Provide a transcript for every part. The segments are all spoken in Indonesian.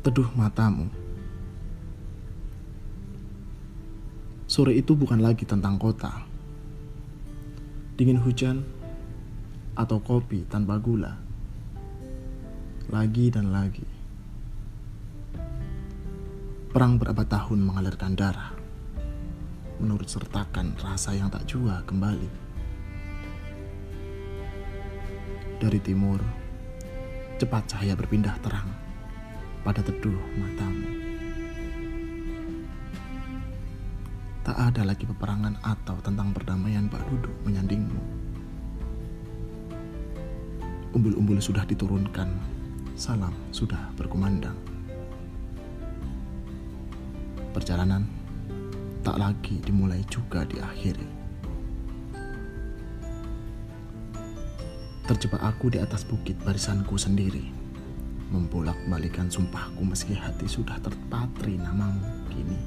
teduh matamu. Sore itu bukan lagi tentang kota, dingin hujan, atau kopi tanpa gula. Lagi dan lagi, perang berapa tahun mengalirkan darah, menurut sertakan rasa yang tak jua kembali. Dari timur, cepat cahaya berpindah terang pada teduh matamu. Tak ada lagi peperangan atau tentang perdamaian Pak duduk menyandingmu. Umbul-umbul sudah diturunkan, salam sudah berkumandang. Perjalanan tak lagi dimulai juga diakhiri. Terjebak aku di atas bukit barisanku sendiri membolak-balikan sumpahku meski hati sudah terpatri namamu kini.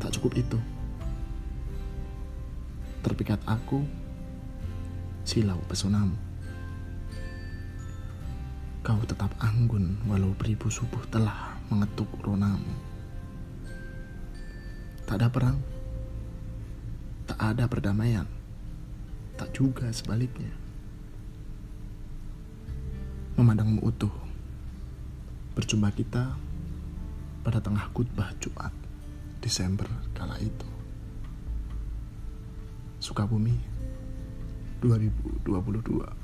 Tak cukup itu. Terpikat aku, silau pesonamu. Kau tetap anggun walau beribu subuh telah mengetuk ronamu. Tak ada perang, tak ada perdamaian, tak juga sebaliknya memandangmu utuh. Berjumpa kita pada tengah khutbah Jumat Desember kala itu. Sukabumi 2022